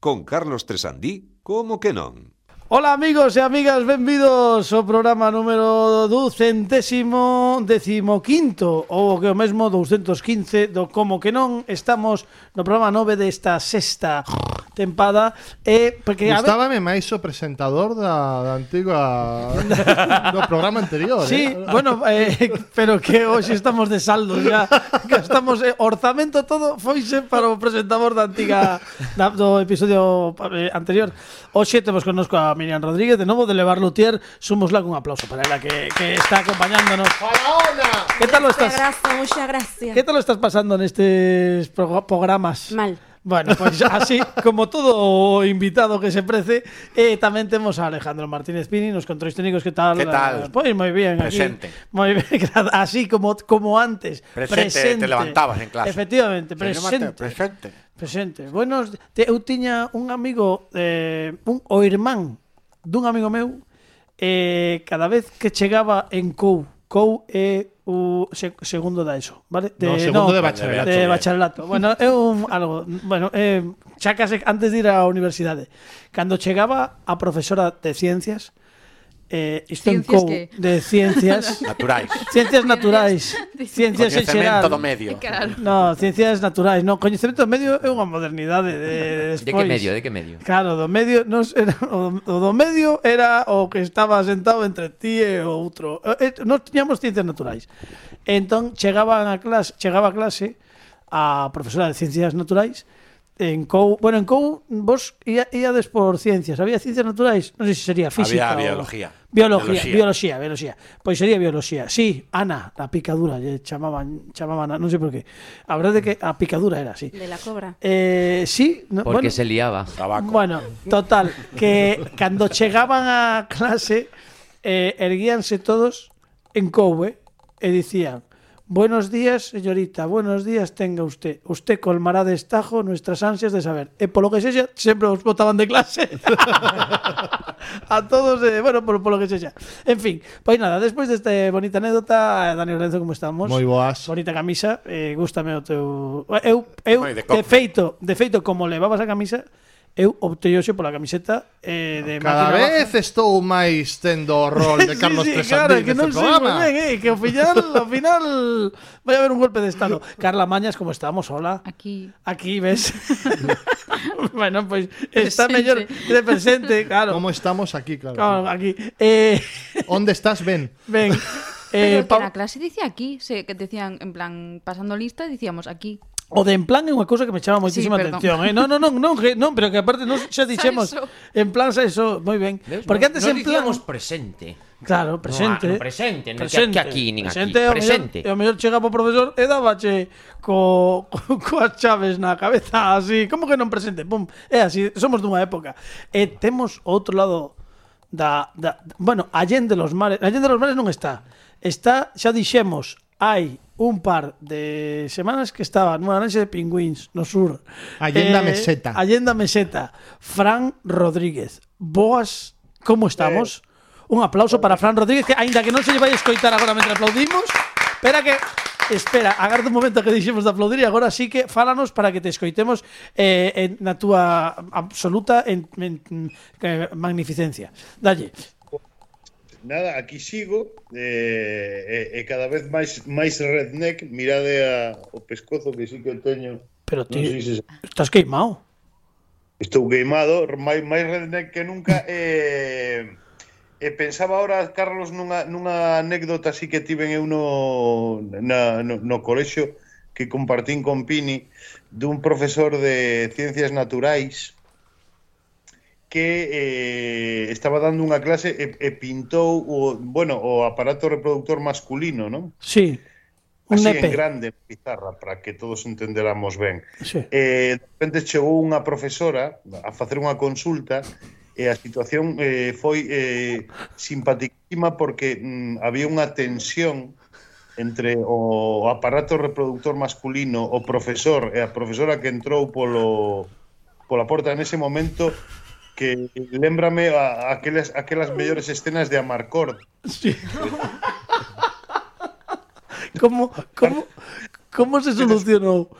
con Carlos Tresandí, como que non? Ola amigos e amigas, benvidos ao programa número 215 decimoquinto ou que o mesmo 215 do Como que non estamos no programa 9 desta sexta tempada e porque Gustábame ver... máis o presentador da, da antiga do programa anterior, Sí, eh? bueno, eh, pero que hoxe estamos de saldo ya, que estamos eh, orzamento todo foise para o presentador da antiga da, do episodio eh, anterior. Hoxe temos connosco a Miriam Rodríguez de novo de Levar Lutier, sumosla cun aplauso para ela que, que está acompañándonos. Faraona. Que tal lo estás? Muchas gracias, muchas gracias. Que tal lo estás pasando nestes programas? Mal. Bueno, pois pues, así, como todo o invitado que se prece, eh, tamén temos a Alejandro Martínez Pini nos controis técnicos, que tal? Que tal? Pois pues, moi bien Presente. aquí. Moi ben, así como como antes. Presente, presente. te levantabas en clase. Efectivamente, presente. Presente. Presente. Bueno, te, eu tiña un amigo eh, un o irmán dun amigo meu eh, cada vez que chegaba en Cou, Cou é eh, o se, segundo da eso, vale? De, no, segundo no, de bacharelato. De eh. bacharelato. bueno, é un algo, bueno, eh, xa case antes de ir á universidade. Cando chegaba a profesora de ciencias, eh, isto ciencias que... de ciencias naturais. Ciencias naturais. ciencias en xeral. do medio. Claro. No, ciencias naturais, non, coñecemento do medio é unha modernidade de de, De que medio, de que medio? Claro, do medio nos era o, o do medio era o que estaba sentado entre ti e outro. Eh, eh, nos tiñamos ciencias naturais. Entón chegaban a clase, chegaba a clase a profesora de ciencias naturais en COU, bueno, en COU vos ia, iades por ciencias, había ciencias naturais, non sei se sería física Había biología. Biología, Biología. biología, biología. Pois sería biología. Sí, Ana, a picadura, lle chamaban, chamaban, non sei por qué. A verdade é que a picadura era así. De la cobra. Eh, sí, no, Porque bueno, se liaba. Tabaco. Bueno, total, que cando chegaban a clase eh, erguíanse todos en coue e dicían Buenos días, señorita, buenos días tenga usted. Usted colmará de estajo nuestras ansias de saber. Eh, e polo que sexa, sempre os botaban de clase. a todos, eh, bueno, por, polo que sexa. En fin, pois nada, despois esta bonita anécdota, eh, Dani Lorenzo, como estamos? Moi boas. Bonita camisa, eh, gústame o teu... Eh, eu, eu de, de feito, de feito, como levabas a camisa, eu optei hoxe pola camiseta eh, de Cada máquina vez baja. estou máis tendo o rol de Carlos sí, sí, claro, que non sei moi ben, eh, que ao final, ao final vai haber un golpe de estado. Carla Mañas, como estamos? Hola. Aquí. Aquí, ves? bueno, pues está Presente. mellor de presente, claro. Como estamos aquí, claro. Claro, aquí. Eh, Onde estás, ben? ben. Pero Eh, que pa- na clase dice aquí, se, que decían, en plan, pasando lista, decíamos aquí. O de en plan é unha cousa que me chama moitísima sí, perdón. atención, eh? Non, non, non, non, que, non, pero que aparte non xa dixemos Salso. en plan xa iso, moi ben. ¿Ves? Porque antes no, en plan presente. Claro, presente. No, no presente, presente, que aquí, nin presente, aquí, presente. E o mellor chega o profesor e dábache co, co, coas chaves na cabeza, así, como que non presente, pum. É así, somos dunha época. E temos outro lado da, da bueno, Allende los Mares, Allende los Mares non está. Está, xa dixemos, hai un par de semanas que estaba nunha ranxe de pingüins no sur. Allenda eh, Meseta. Allenda Meseta. Fran Rodríguez. Boas, como estamos? Eh, un aplauso para Fran Rodríguez, que aínda que non se lle vai escoitar agora mentre aplaudimos, espera que Espera, agarda un momento que dixemos de aplaudir e agora sí que fálanos para que te escoitemos eh, en, na túa absoluta en, en, en, magnificencia. Dalle nada, aquí sigo eh, e, e cada vez máis máis redneck, mirade a, o pescozo que sí que eu teño. Pero ti no sé si se... estás queimado. Estou queimado, máis máis redneck que nunca eh e pensaba ahora, Carlos, nunha, nunha anécdota así que tiven eu no, na, no, no colexio que compartín con Pini dun profesor de Ciencias Naturais que eh, estaba dando unha clase e, e pintou o, bueno, o aparato reproductor masculino, non? Sí. Un Así EP. en grande, en pizarra, para que todos entenderamos ben. Sí. Eh, de repente chegou unha profesora a facer unha consulta e a situación eh, foi eh, simpaticísima porque mm, había unha tensión entre o aparato reproductor masculino, o profesor e a profesora que entrou polo, pola porta en ese momento que lembrame a, aquelas, aquelas mellores escenas de Amarcord. Sí. como, como, como se solucionou?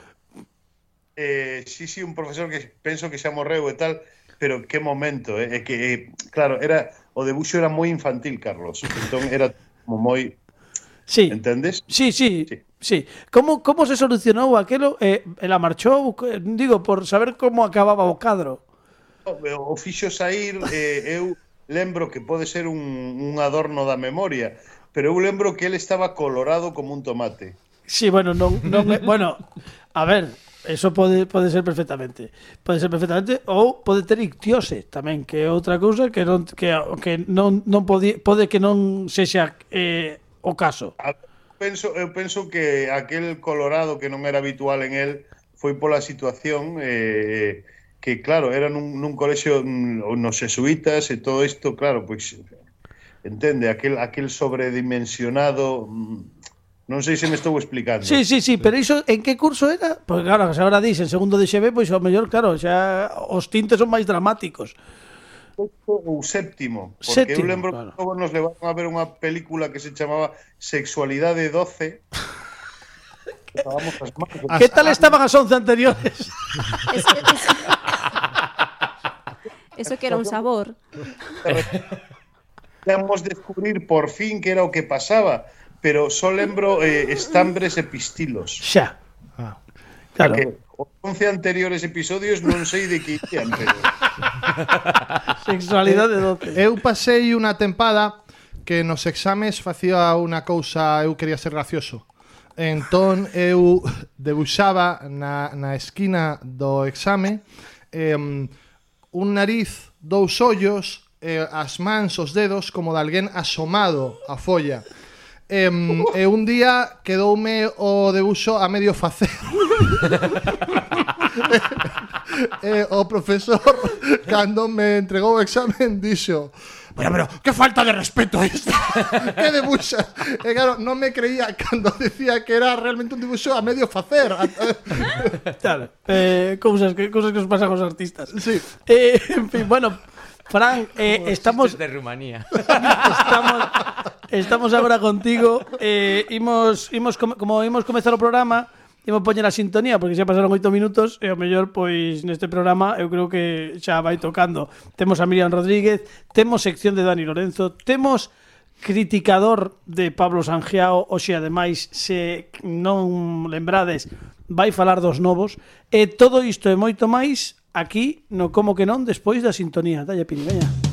Eh, sí, sí, un profesor que penso que xa morreu e tal, pero que momento, eh, que eh, claro, era o debuxo era moi infantil, Carlos. Entón era como moi Sí. Entendes? Sí, sí. sí. Sí, como como se solucionou aquelo? Eh, ela marchou, digo, por saber como acababa o cadro o fixo sair, eh, eu lembro que pode ser un, un adorno da memoria, pero eu lembro que ele estaba colorado como un tomate. Sí, bueno, non, non bueno, a ver, Eso pode, pode ser perfectamente. Pode ser perfectamente ou pode ter ictiose tamén, que é outra cousa que non que, que non, non pode, pode que non sexa eh, o caso. A, penso, eu penso que aquel colorado que non era habitual en el foi pola situación eh, que claro, era nun, nun colexio mm, nos jesuitas e todo isto, claro, pois entende, aquel aquel sobredimensionado mm, Non sei se me estou explicando. Sí, sí, sí, pero iso en que curso era? Porque claro, se agora dicen segundo de XB, pois ao mellor, claro, xa os tintes son máis dramáticos pois ou séptimo, porque séptimo, eu lembro claro. que nos levaron a ver unha película que se chamaba Sexualidade 12. que, que tal estaban as 11 anteriores? es que. Eso que era un sabor. Podíamos descubrir por fin que era o que pasaba, pero só lembro eh, estambres e pistilos. Xa. Ah, claro. Que os 11 anteriores episodios non sei de que ian, pero... Sexualidade doce. Eh, eu pasei unha tempada que nos exames facía unha cousa, eu quería ser gracioso. Entón eu debuxaba na, na esquina do exame eh, un nariz, dous ollos, eh, as mans, os dedos, como de alguén asomado a folla. E, e un día quedoume o debuxo a medio facer. e, o profesor, cando me entregou o examen, dixo Pero, pero, que falta de respeto esta Que debuxa. E eh, claro, non me creía cando decía que era realmente un dibuxo a medio facer. Claro, eh, cousas, que, cousas que os pasan aos artistas sí. eh, En fin, bueno Fran, eh, estamos de Rumanía. Estamos estamos agora contigo. Eh, imos imos como imos comezar o programa, Imos poñer a sintonía porque xa pasaron oito minutos e o mellor pois neste programa eu creo que xa vai tocando. Temos a Miriam Rodríguez, temos sección de Dani Lorenzo, temos criticador de Pablo Sangiao, hoxe ademais se non lembrades vai falar dos novos e todo isto e moito máis aquí no como que non despois da sintonía. Dalle pin, veña.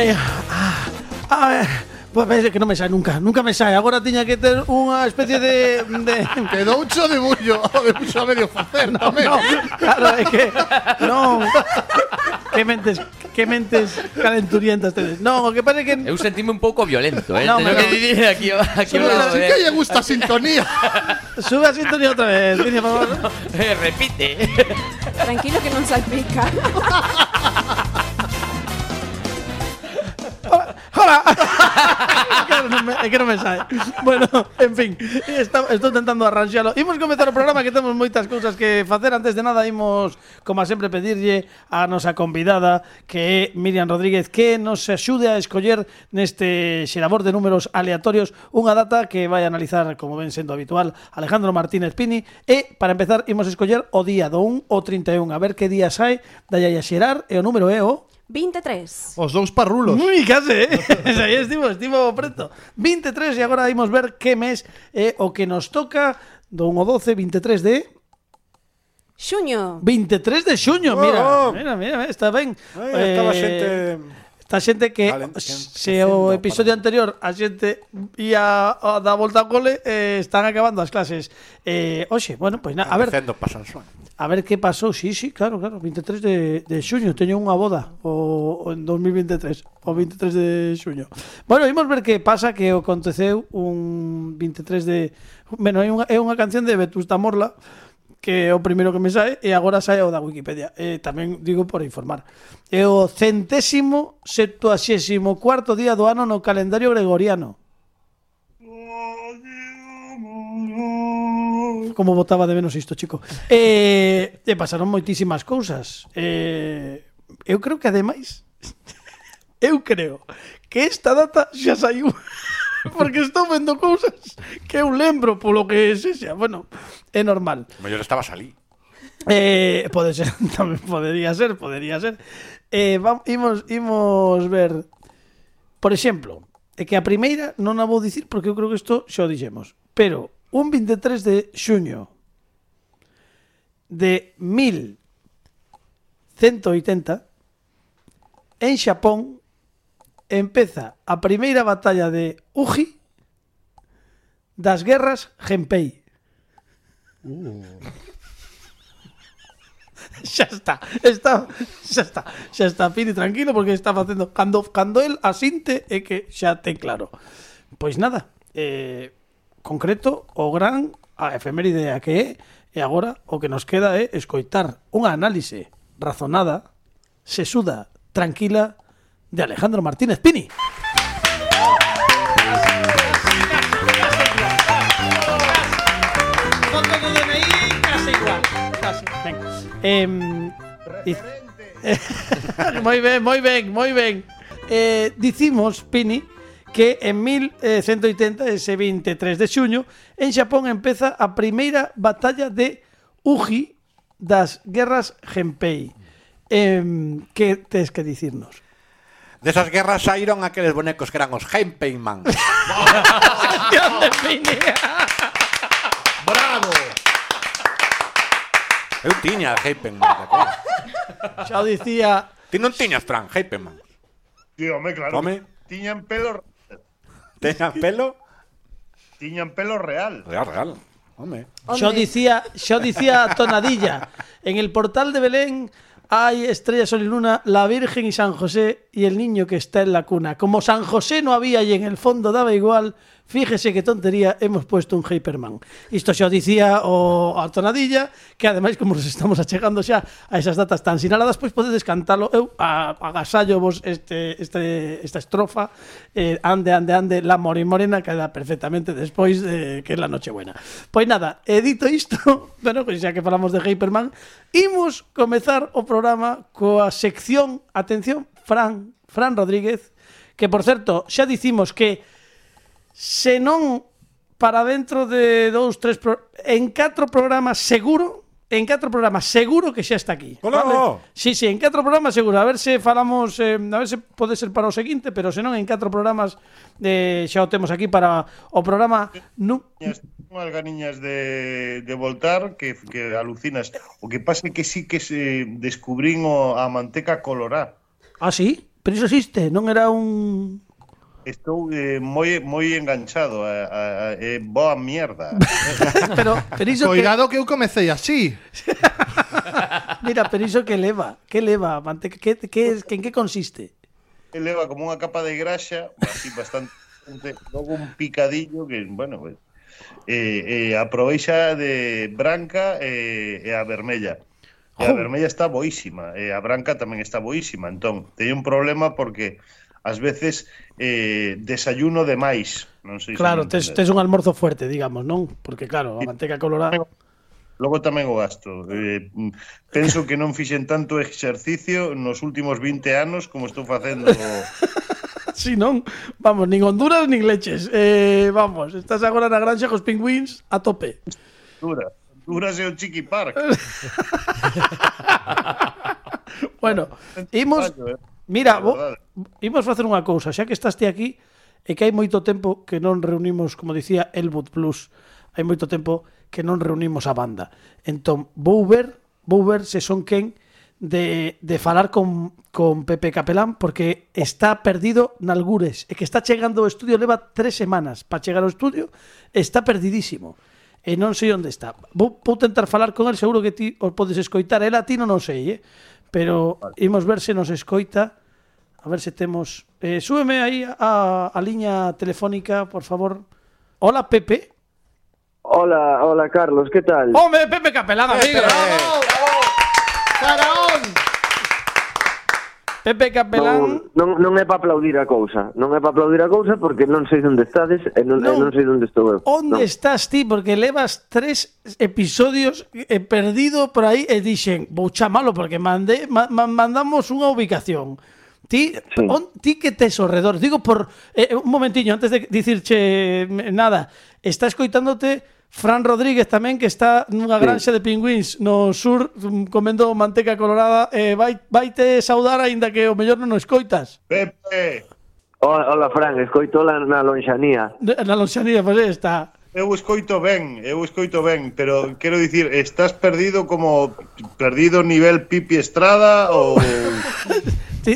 Eh, ah, pues ves que non me sai nunca, nunca me sai. Agora tiña que ter unha especie de... de... Quedou cho debullo O debuxo a medio facer No, tamén no, claro, é que non que mentes, que mentes calenturientas tedes. Non, o que parece que Eu sentime un pouco violento, eh. No, Teño pero- que dicir aquí, aquí lado, sí eh. que lle gusta a sintonía sube a sintonía outra vez, por favor. Eh, repite. Tranquilo que non salpica. ¡Hola! é que non me, me sae. Bueno, en fin, está, estou tentando arranxalo. Imos comezar o programa que temos moitas cousas que facer. Antes de nada, imos, como sempre, pedirlle a nosa convidada, que é Miriam Rodríguez, que nos axude a escoller neste xerabor de números aleatorios unha data que vai analizar, como ven sendo habitual, Alejandro Martínez Pini. E, para empezar, imos escoller o día do 1 ao 31. A ver que día sai, dai a xerar, e o número é o... 23. Os dous parrulos. Ui, case, eh? Aí estivo, estivo preto. 23 e agora imos ver que mes é o que nos toca do 1 ao 12, 23 de... Xuño. 23 de xuño, oh, mira. Oh. Mira, mira, está ben. Ay, eh, estaba xente... Esta xente que se o episodio para... anterior a xente ia a, da volta ao cole eh, están acabando as clases. Eh, oxe, bueno, pois pues, na, a ver. Facendo pasar son. A ver que pasou, sí, sí, claro, claro 23 de, de xuño, teño unha boda o, o en 2023 O 23 de xuño Bueno, imos ver que pasa que aconteceu un 23 de... Bueno, é unha, é unha canción de Vetusta Morla que é o primeiro que me sae e agora sae o da Wikipedia. Eh, tamén digo por informar. É o centésimo septuaxésimo cuarto día do ano no calendario gregoriano. como botaba de menos isto, chico. E, e pasaron moitísimas cousas. E, eu creo que ademais eu creo que esta data xa saiu porque estou vendo cousas que eu lembro polo que é xa, bueno, é normal. Mellor estaba salí. Eh, pode ser, tamén podería ser, podería ser. Eh, vamos, imos, imos ver, por exemplo, é que a primeira non a vou dicir porque eu creo que isto xa o dixemos, pero un 23 de xuño de 1180 en Xapón empeza a primeira batalla de Uji das guerras Genpei. Uh. xa está, está, xa está, xa está, Piri tranquilo porque está facendo cando cando el asinte é que xa ten claro. Pois nada, eh concreto o gran a efeméride a que é e agora o que nos queda é escoitar unha análise razonada, sesuda, tranquila de Alejandro Martínez Pini. Ben, eh, moi ben, moi ben, moi ben. Eh, dicimos, Pini, que en 1180 eh, ese 23 de xuño en Xapón empeza a primeira batalla de Uji das guerras Genpei. Eh, que tes que dicirnos? Desas guerras saíron aqueles bonecos que eran os Genpei Man. Bravo! Eu tiña Genpei Man, Xa dicía... Ti non tiñas, Fran, Genpei Man. Tío, home, claro. Home. Tiñan pelo Teñan pelo tiñan pelo real. real, real. Home. Xo dicía, xo dicía Tonadilla. En el portal de Belén hay estrella, sol y luna, la Virgen y San José y el niño que está en la cuna. Como San José no había y en el fondo daba igual, fíjese qué tontería, hemos puesto un Hyperman. Isto xa dicía o Artonadilla, que ademais como nos estamos achegando xa a esas datas tan sinaladas, pois podedes cantalo eu a, agasallo vos este, este, esta estrofa eh, ande, ande, ande, la mori morena queda perfectamente despois de eh, que é la noche buena. Pois nada, he dito isto, bueno, pois xa que falamos de Hyperman, imos comezar o programa coa sección, atención, Fran, Fran Rodríguez, que por certo, xa dicimos que se non para dentro de dous, tres pro... en catro programas seguro En catro programas, seguro que xa está aquí. Hola, Vale? Sí, sí, en catro programas seguro. A ver se falamos, eh, a ver se pode ser para o seguinte, pero senón en catro programas eh, xa o temos aquí para o programa... Nu... Unhas ganiñas de, de voltar que, que alucinas. O que pasa é que sí que se descubrín o, a manteca colorá. Ah, sí? Pero iso existe, non era un... Estou eh, moi moi enganchado a, a, a, a boa mierda. pero, pero iso Coidado que... que eu comecei así. Mira, pero iso que leva? Que leva? Mante... Que, que, que, en que consiste? Que leva como unha capa de graxa, así bastante... logo un picadillo que, bueno, pues, eh, eh, aproveixa de branca eh, e a vermella. E a vermella está boísima, e a branca tamén está boísima. Entón, teño un problema porque ás veces eh, desayuno demais. Non sei claro, se tes, tes un almorzo fuerte, digamos, non? Porque claro, a manteca colorada... Logo tamén o gasto. Eh, penso que non fixen tanto exercicio nos últimos 20 anos como estou facendo si sí, non, vamos, nin Honduras nin leches. Eh, vamos, estás agora na granxa cos pingüins a tope. Dura. Dúrase o Chiqui Park. bueno, imos Mira, bo, imos facer unha cousa, xa que estás ti aquí e que hai moito tempo que non reunimos, como dicía Elwood Plus, hai moito tempo que non reunimos a banda. Entón, vou ver, vou ver se son quen de, de falar con, con Pepe Capelán porque está perdido nalgures e que está chegando ao estudio leva tres semanas para chegar ao estudio está perdidísimo e non sei onde está. Vou, vou tentar falar con el, seguro que ti o podes escoitar. Ela a ti non o sei, eh? pero vale. imos ver se nos escoita. A ver se temos... Eh, súbeme aí a, a liña telefónica, por favor. Hola, Pepe. Hola, hola, Carlos, que tal? Home, Pepe Capelán, amigo. Bravo, bravo. Pepe Capelán... Non, non, non é para aplaudir a cousa. Non é para aplaudir a cousa porque non sei onde estades e non, non, e non sei onde estou eu. Onde non. estás ti? Porque levas tres episodios e perdido por aí e dixen, vou chamalo porque mandé, ma, ma, mandamos unha ubicación. Ti, sí. on, ti que tes ao redor, digo por eh, un momentiño antes de dicirche mm, nada, está escoitándote Fran Rodríguez tamén que está nunha granxa de pingüins no sur mm, comendo manteca colorada eh, vai, vaite saudar aínda que o mellor non o escoitas. Pepe. Hola, hola Fran, escoito la, na lonxanía. Na lonxanía, pois pues, está. Eu escoito ben, eu escoito ben, pero quero dicir, estás perdido como perdido nivel Pipi Estrada ou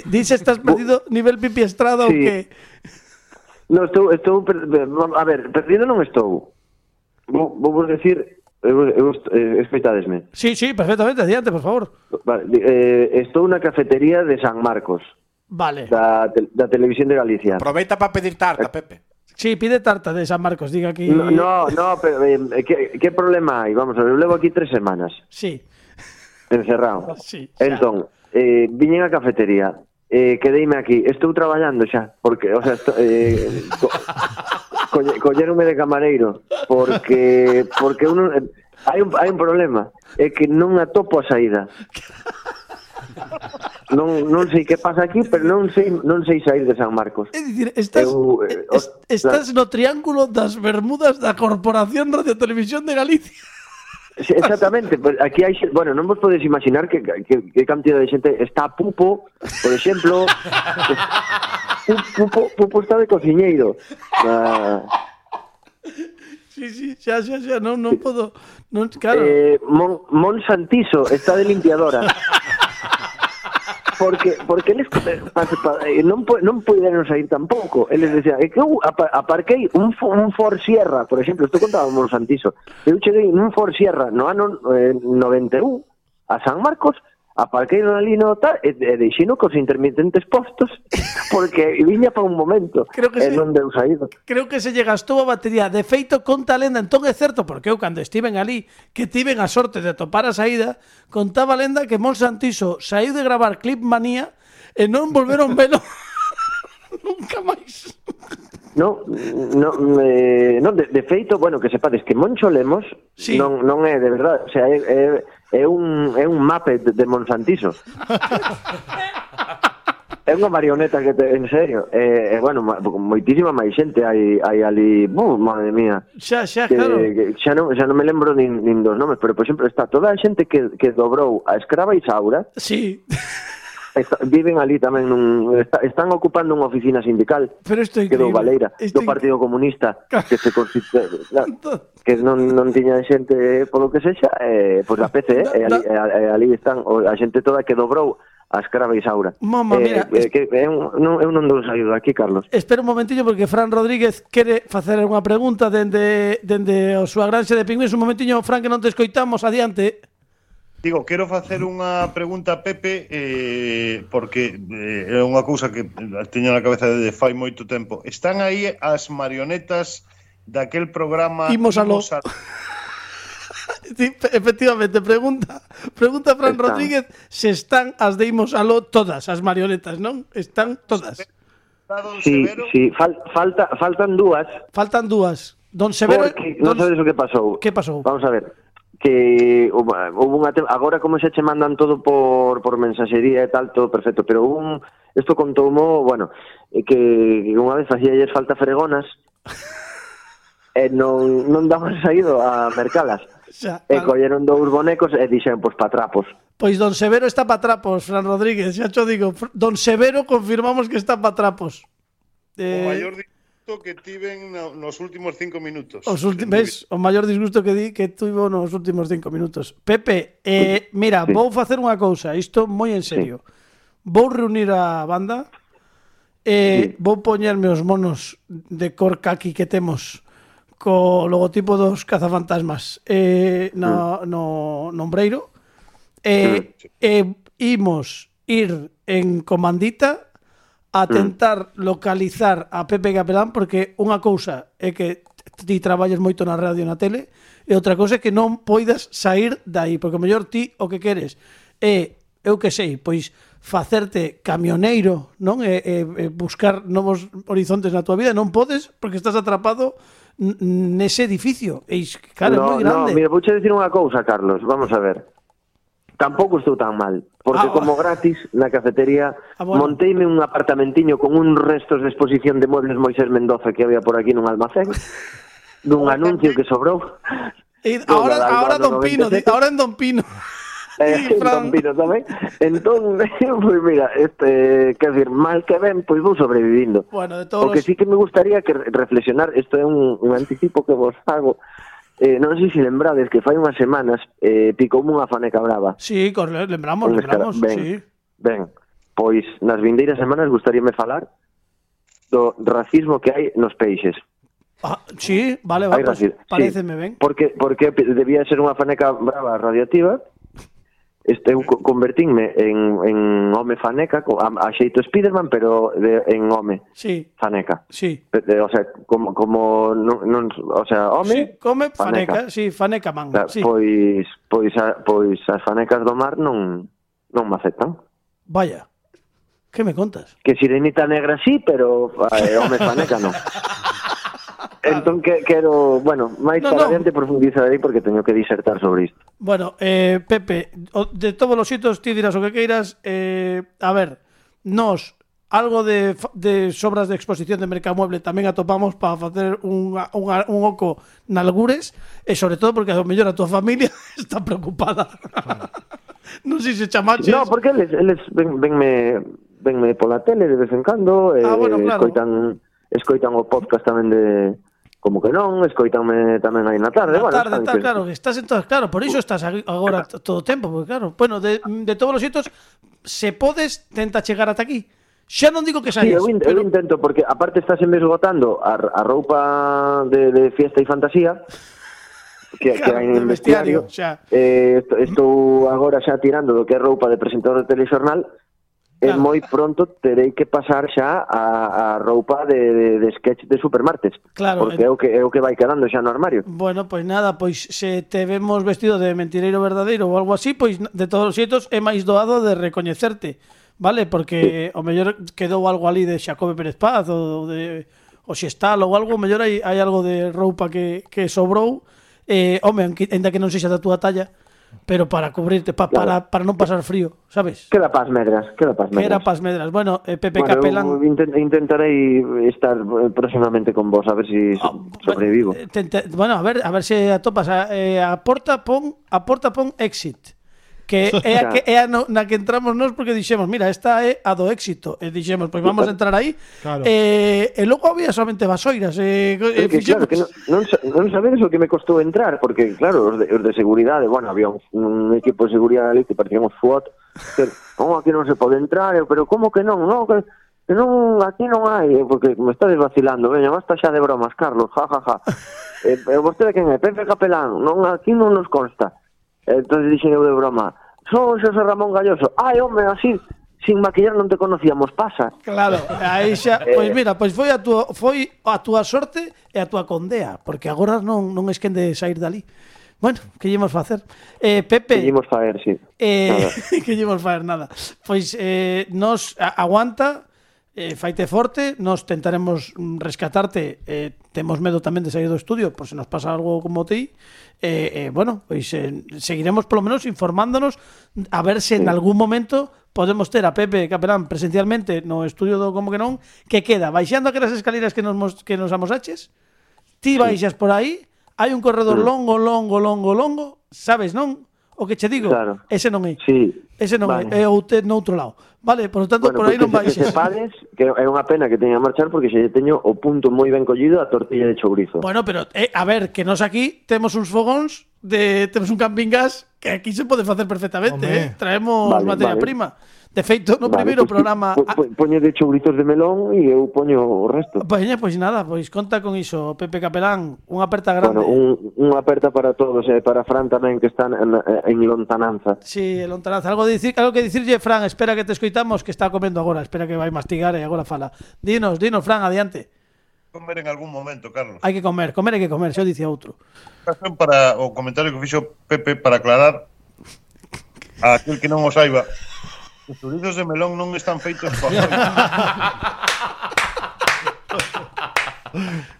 Dices estás perdido nivel Pipi Estrada sí. ou que No, estou, estou, a ver, perdido non estou vou, vou decir Eu, eu, eh, escoitadesme. Sí, sí, perfectamente, adiante, por favor. Vale, eh, estou na cafetería de San Marcos. Vale. Da, te, da Televisión de Galicia. Aproveita para pedir tarta, eh, Pepe. Sí, pide tarta de San Marcos, diga aquí. No, no, no pero eh, eh ¿qué, ¿qué problema hai? Vamos, eu levo aquí tres semanas. Sí. Encerrado. Sí. Xa. Entón, eh, viñen a cafetería, eh, quedeime aquí, estou traballando xa, porque, o sea, estou, eh, colle, colleronme de camareiro porque porque uno hai un, hai un problema, é que non atopo a saída. Non, non sei que pasa aquí, pero non sei non sei sair de San Marcos. É dicir, estás Eu, eh, est, estás no triángulo das Bermudas da Corporación Radio Televisión de Galicia. Sí, exactamente, aquí hai bueno, non vos podes imaginar que, que, que cantidad de xente está Pupo, por exemplo, Pupo, Pupo está de cociñeiro. Ah, Sí, sí, xa, xa, xa, non, non podo... Non, claro. Eh, Mon, Mon Santiso está de limpiadora. Porque porque eles pa, eh, non non puderon sair tampouco. Eles decían, é que eu apa, aparquei un, un Ford Sierra, por exemplo, estou contando Mon Santiso. Eu cheguei nun Ford Sierra no ano eh, 91 a San Marcos, aparqueiro ali no tal e, e deixino cos intermitentes postos porque viña para un momento creo que e se, non deu saído. Creo que se lle gastou a batería. De feito, conta a lenda, entón é certo, porque eu cando estiven ali, que tiven a sorte de topar a saída, contaba a lenda que Mon Santiso saiu de gravar Clip Manía e non volveron velo nunca máis. No, no, eh, non, de, de feito, bueno, que sepades que Moncho Lemos sí. non, non é de verdade, o sea, é, é é un, é un mape de Monsantiso. é unha marioneta que te, en serio, e, eh, eh, bueno, ma, moitísima máis xente hai, hai ali, buh, madre mía. Xa, xa, que, claro. Que, xa, non, xa non me lembro nin, nin dos nomes, pero por exemplo está toda a xente que, que dobrou a escrava Isaura. Sí. está, viven ali tamén nun, está, están ocupando unha oficina sindical Pero isto que do Valeira, do Partido Comunista que se constitue que non, non tiña xente eh, polo que sexa, eh, pois pues a PC eh, ali, eh, ali están a xente toda que dobrou a escrava Isaura. Mama, eh, mira... Eh, que, eh, non, eu non dou saído aquí, Carlos. Espera un momentiño porque Fran Rodríguez quere facer unha pregunta dende, dende a súa granxa de pingüins. Un momentiño, Fran, que non te escoitamos. Adiante. Digo, quero facer unha pregunta a Pepe eh, porque eh, é unha cousa que teño na cabeza desde fai moito tempo. Están aí as marionetas daquel programa Imos a lo... Imos a... sí, efectivamente, pregunta pregunta Fran están. Rodríguez se están as de Imos Aló todas as marionetas, non? Están todas. Está don sí, Severo? sí, Fal falta, faltan dúas. Faltan dúas. Don Severo... Porque, non don... o que pasou. Que pasou? Vamos a ver que houve unha agora como xa che mandan todo por, por mensaxería e tal, todo perfecto, pero un isto contoumo, bueno, que, que unha vez facía ayer falta fregonas e non, non daban saído a mercalas. Xa, e colleron dous bonecos e dixen, pois, pa trapos. Pois Don Severo está pa trapos, Fran Rodríguez, xa cho digo. Don Severo confirmamos que está pa trapos. Eh... O maior disgusto que tiven no, nos últimos cinco minutos. Os últimos, ves, o maior disgusto que di que tivo nos últimos cinco minutos. Pepe, eh, mira, sí. vou facer unha cousa, isto moi en serio. Sí. Vou reunir a banda, eh, sí. vou poñerme os monos de cor caqui que temos co logotipo dos cazafantasmas eh, no, sí. no, no ombreiro, eh, sí. eh, imos ir en comandita a mm. tentar localizar a Pepe Capelán porque unha cousa é que ti traballas moito na radio e na tele e outra cousa é que non poidas sair dai, porque o mellor ti o que queres é, eu que sei, pois facerte camioneiro, non? E, e, e buscar novos horizontes na tua vida, non podes porque estás atrapado nese edificio. E claro, no, é moi grande. No, mira, vouche dicir unha cousa, Carlos, vamos a ver. Tampouco estou tan mal, porque ah, como gratis na cafetería ah, bueno. monteime un apartamentiño con un restos de exposición de muebles Moisés Mendoza que había por aquí nun almacén, dun anuncio que sobrou. E agora, agora Don Pino, agora en Don Pino. Eh, Fran... Don Pino tamén. Entón, pues mira, este, quer decir, mal que ben, pois pues vou sobrevivindo. Bueno, de todos... O que sí que me gustaría que reflexionar, isto é un, un anticipo que vos hago, Eh, non sei se lembrades que fai unhas semanas eh, picoume unha faneca brava. Sí, lembramos, Un lembramos, ben, sí. Ben, pois nas vindeiras semanas gustaríame falar do racismo que hai nos peixes. Ah, sí, vale, vale, pues, pareceme sí, ben. Porque, porque debía ser unha faneca brava radioactiva, este eu convertinme en, en home faneca a, a xeito Spiderman pero de, en home sí. faneca sí. De, o sea como, como non, non, o sea home sí, come faneca, faneca. Sí, faneca man da, sí. pois, pois, a, pois as fanecas do mar non non me aceptan vaya que me contas? que sirenita negra sí pero eh, home faneca non Entón que, quero, bueno, máis no, para no. adiante profundizarei porque teño que disertar sobre isto. Bueno, eh, Pepe, de todos os xitos ti dirás o que queiras, eh, a ver, nos algo de, de sobras de exposición de Mercamueble tamén atopamos para facer un, un, un oco nalgures e eh, sobre todo porque ao mellor a tua familia está preocupada. Non sei se chamaches. No, porque eles, eles ven, venme, venme pola tele de vez en cando, ah, eh, bueno, claro. escoitan, escoitan o podcast tamén de, como que non, escoitanme tamén aí na tarde. Na bueno, tarde, está, que... claro, que estás en todas, claro, por iso estás agora todo o tempo, porque claro, bueno, de, de todos os xeitos, se podes, tenta chegar ata aquí. Xa non digo que saias. Sí, eu, in, pero... eu intento, porque aparte estás en esgotando a, a roupa de, de fiesta e fantasía, que, claro, que hai en vestiario, vestiario xa. Eh, estou agora xa tirando do que é roupa de presentador de telexornal, claro. e moi pronto terei que pasar xa a, a roupa de, de, de sketch de supermartes. Claro. Porque é o que, é o que vai quedando xa no armario. Bueno, pois nada, pois se te vemos vestido de mentireiro verdadeiro ou algo así, pois de todos os xeitos é máis doado de recoñecerte. Vale, porque sí. o mellor quedou algo ali de Xacobe Pérez Paz ou de o Xestal ou algo, o mellor hai, hai algo de roupa que, que sobrou. Eh, home, aunque, ainda que non sexa da túa talla, pero para cubrirte, pa, claro. para, para non pasar frío, sabes? Queda pas medras, queda pas medras. Queda pas medras. Bueno, eh, Pepe bueno, Capelán... Intent, intentarei estar eh, próximamente con vos, a ver si oh, sobrevivo. Eh, te- bueno, a ver, a ver se si atopas a, eh, a porta pon, a porta pon exit que é a, que, é a no, na que entramos nós porque dixemos, mira, esta é a do éxito. E dixemos, pois vamos a entrar aí. Claro. Eh, e logo había solamente vasoiras. Eh, eh, que, fixemos... claro, que non, non, non sabedes o que me costou entrar, porque claro, os de, os de seguridade, bueno, había un, un equipo de seguridade ali que parecían un SWAT, que, como aquí non se pode entrar, eu, pero como que non, non, que, que non, aquí non hai, porque me está desvacilando, veña, basta xa de bromas, Carlos, ja, ja, ja. eh, vostede quen é? Pepe Capelán, non, aquí non nos consta. Entonces dixen eu de broma, Son Xosé Ramón Galloso. Ai, home, así, sin maquillar non te conocíamos, pasa. Claro, aí xa, pois eh. mira, pois foi a túa foi a túa sorte e a túa condea, porque agora non non es quen de sair dali. Bueno, que lle imos facer? Eh, Pepe... Que lle imos facer, sí. Eh, nada. que lle imos facer, nada. Pois eh, nos aguanta, eh, faite forte, nos tentaremos mm, rescatarte, eh, temos medo tamén de sair do estudio, por se nos pasa algo como ti, eh, eh, bueno, pois eh, seguiremos polo menos informándonos a ver se en algún momento podemos ter a Pepe Capelán presencialmente no estudio do Como que non, que queda baixando aquelas escaleras que nos, que nos amosaches, ti baixas por aí, hai un corredor longo, longo, longo, longo, sabes non? O que che digo, claro. ese non é. Sí. Ese non vale. é, é ou te outro lado. Vale, por lo tanto, bueno, por aí non vais. Que sepades, que é unha pena que teña marchar porque se teño o punto moi ben collido a tortilla de chourizo. Bueno, pero, eh, a ver, que nos aquí temos uns fogóns, de, temos un camping gas que aquí se pode facer perfectamente, Home. eh? traemos vale, materia vale. prima. De feito, no vale, primeiro pues, programa... Po, ah po, poñede chouritos de melón e eu poño o resto. Pois pues, pues nada, pois conta con iso, Pepe Capelán, unha aperta grande. Bueno, un, unha aperta para todos, e eh, para Fran tamén, que están en, en lontananza. Sí, en lontananza. Algo, de dicir, algo que dicirlle, Fran, espera que te escoitamos, que está comendo agora, espera que vai mastigar e agora fala. Dinos, dinos, Fran, adiante comer en algún momento, Carlos. Hai que comer, comer hai que comer, xo dicía outro. Para o comentario que fixo Pepe para aclarar a aquel que non o saiba, Os chorizos de melón non están feitos para...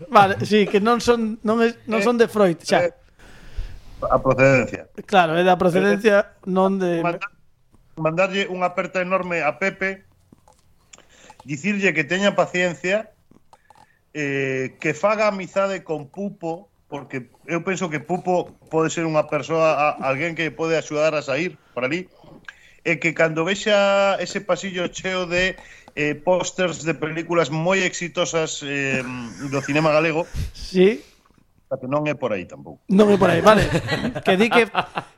vale, sí, que non son non, es, non son de Freud, xa. Eh, a procedencia. Claro, é da procedencia non de mandarlle unha aperta enorme a Pepe dicirlle que teña paciencia eh, que faga amizade con Pupo porque eu penso que Pupo pode ser unha persoa a, alguén que pode axudar a sair por ali e que cando vexa ese pasillo cheo de eh, pósters de películas moi exitosas eh, do cinema galego, sí. que non é por aí tampouco. Non é por aí, vale. que di que,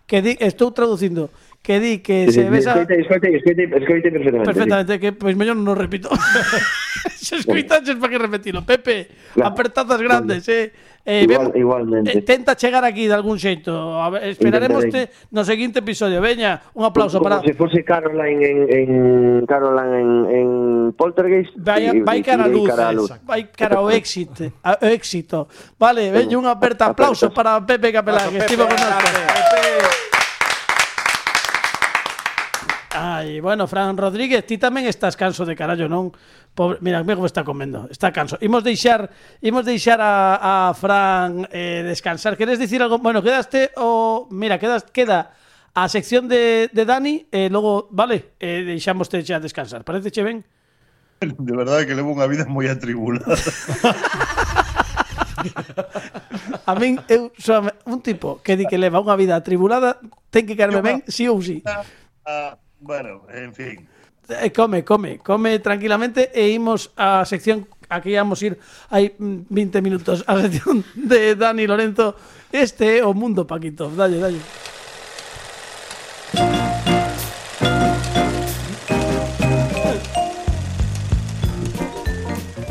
que di, estou traducindo que di que se ves a... Escoite, escoite, escoite perfectamente. Perfectamente, que pois mellor non repito. se escoitaches para que repetilo. Pepe, claro. apertazas grandes, eh. Eh, Igual, vemos, igualmente. Eh, tenta chegar aquí de algún xeito. A ver, esperaremos te, no seguinte episodio. Veña, un aplauso como para Como se fose Caroline en en Caroline en en Poltergeist. Vai, y, vai cara a luz, cara a luz. Vai cara ao éxito, ao éxito. Vale, veña un aperta aplauso para Pepe Capelán, que estivo con nosotros. Pepe. Ai, bueno, Fran Rodríguez, ti tamén estás canso de carallo, non? Pobre, mira, mira como está comendo, está canso. Imos deixar, imos deixar a, a Fran eh, descansar. Queres dicir algo? Bueno, quedaste o... Oh, mira, quedas, queda a sección de, de Dani e eh, logo, vale, eh, deixamos te xa descansar. Parece che ben? De verdade que levo unha vida moi atribulada. A min eu só un tipo que di que leva unha vida atribulada ten que caerme ben, sí ou sí. A, bueno, en fin Eh, come, come, come tranquilamente e imos a sección a que íamos ir hai mm, 20 minutos a sección de Dani Lorenzo. Este é o mundo Paquito. Dalle, dalle.